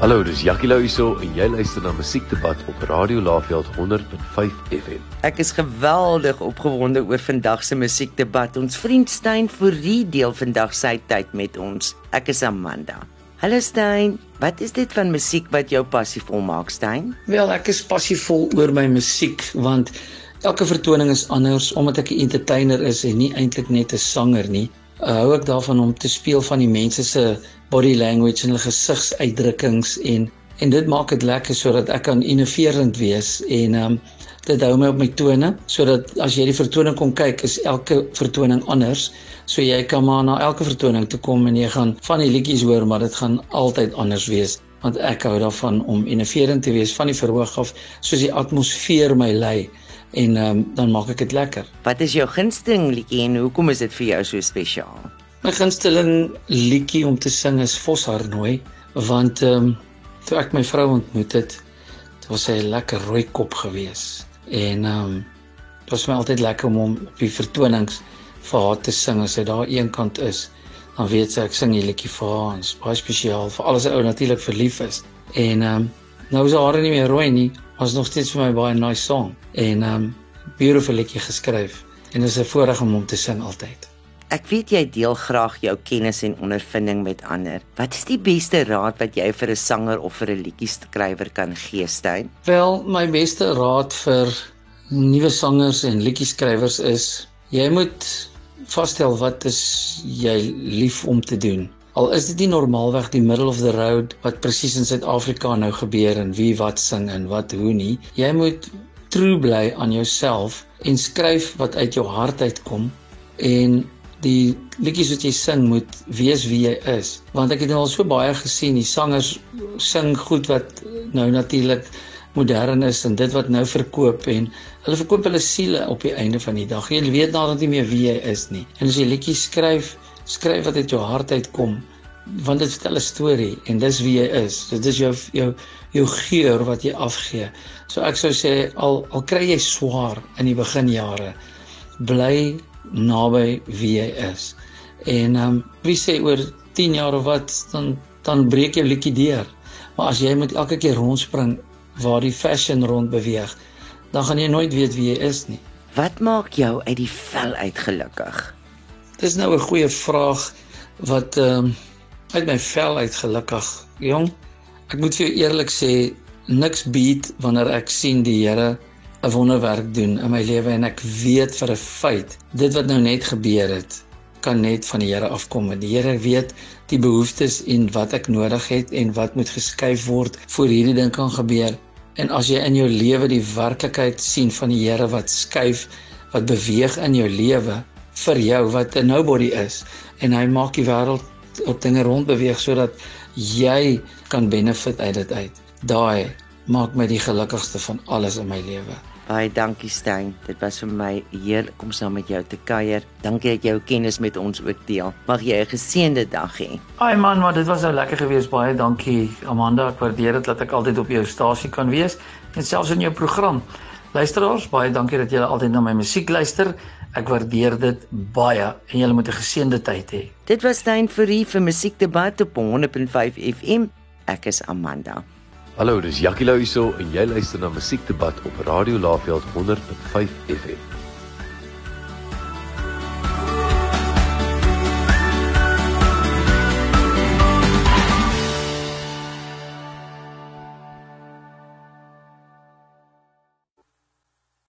Hallo, dis Jackie Lou hierso en jy luister na Musiekdebat op Radio Laveld 100.5 FM. Ek is geweldig opgewonde oor vandag se musiekdebat. Ons vriend Stein Fourie deel vandag sy tyd met ons. Ek is Amanda. Hallo Stein, wat is dit van musiek wat jou passievol maak, Stein? Wel, ek is passievol oor my musiek want elke vertoning is anders omdat ek 'n entertainer is en nie eintlik net 'n sanger nie. Uh, hou ek daarvan om te speel van die mense se body language en hulle gesigsuitdrukkings en en dit maak dit lekker sodat ek kan innoverend wees en um, dit hou my op my tone sodat as jy die vertoning kom kyk is elke vertoning anders so jy kan maar na elke vertoning toe kom en jy gaan van die liedjies hoor maar dit gaan altyd anders wees want ek hou daarvan om innoverend te wees van die verhoog af soos die atmosfeer my lei en um, dan maak ek dit lekker. Wat is jou gunsteling liedjie en hoekom is dit vir jou so spesiaal? My gunsteling liedjie om te sing is Vosharnooi want ehm um, toe ek my vrou ontmoet het, dit was sy 'n lekker rooi kop gewees en ehm um, dit was my altyd lekker om hom op die vertonings vir haar te sing as sy daar eenkant is. Dan weet sy ek sing die liedjie vir haar en baie spesiaal vir alles ou natuurlik verlief is. En ehm um, nou is haar nie meer rooi nie, is nog steeds vir my baie nice song en um, beautiful liedjie geskryf en dit is 'n voorreg om hom te sing altyd. Ek weet jy deel graag jou kennis en ondervinding met ander. Wat is die beste raad wat jy vir 'n sanger of vir 'n liedjieskrywer kan gee, Stein? Wel, my beste raad vir nuwe sangers en liedjieskrywers is jy moet vasstel wat is jy lief om te doen. Al is dit nie normaalweg die middle of the road wat presies in Suid-Afrika nou gebeur en wie wat sing en wat hoe nie. Jy moet true bly aan jouself en skryf wat uit jou hart uitkom en die liedjies wat jy sing moet wees wie jy is. Want ek het al so baie gesien die sangers sing goed wat nou natuurlik modern is en dit wat nou verkoop en hulle verkoop hulle siele op die einde van die dag. Jy weet nadat nie meer wie jy is nie. En as jy liedjies skryf skryf wat uit jou hart uitkom want dit vertel 'n storie en dis wie jy is dit is jou jou jou geur wat jy afgee so ek sou sê al al kry jy swaar in die beginjare bly naby wie jy is. En ehm um, wie sê oor 10 jaar of wat dan dan breek jou liedjie deur. Maar as jy moet elke keer rondspring waar die fashion rond beweeg, dan gaan jy nooit weet wie jy is nie. Wat maak jou uit die vel uit gelukkig? Dis nou 'n goeie vraag wat ehm um, uit my vel uit gelukkig, jong. Ek moet vir jou eerlik sê, niks beat wanneer ek sien die Here 'n wonderwerk doen in my lewe en ek weet vir 'n feit dit wat nou net gebeur het kan net van die Here afkom. Die Here weet die behoeftes en wat ek nodig het en wat moet geskuif word voor hierdie ding kan gebeur. En as jy in jou lewe die werklikheid sien van die Here wat skuif, wat beweeg in jou lewe vir jou wat 'n nobody is en hy maak die wêreld op dinge rond beweeg sodat jy kan benefit uit dit uit. Daai maak my die gelukkigste van alles in my lewe. Baie dankie Stein. Dit was vir my heerlik om saam met jou te kuier. Dankie dat jy jou kennis met ons ook deel. Mag jy 'n geseënde dag hê. Ai man, maar dit was nou lekker geweest. Baie dankie Amanda. Ek waardeer dit dat ek altyd op jou stasie kan wees en selfs in jou program. Luisteraars, baie dankie dat julle altyd na my musiek luister. Ek waardeer dit baie en julle moet 'n geseënde tyd hê. Dit was Stein vir vir musiekdebat op 100.5 FM. Ek is Amanda. Hallo, dis Jackie Lou hierso en jy luister na Musiekdebat op Radio Laveld 100.5 FM.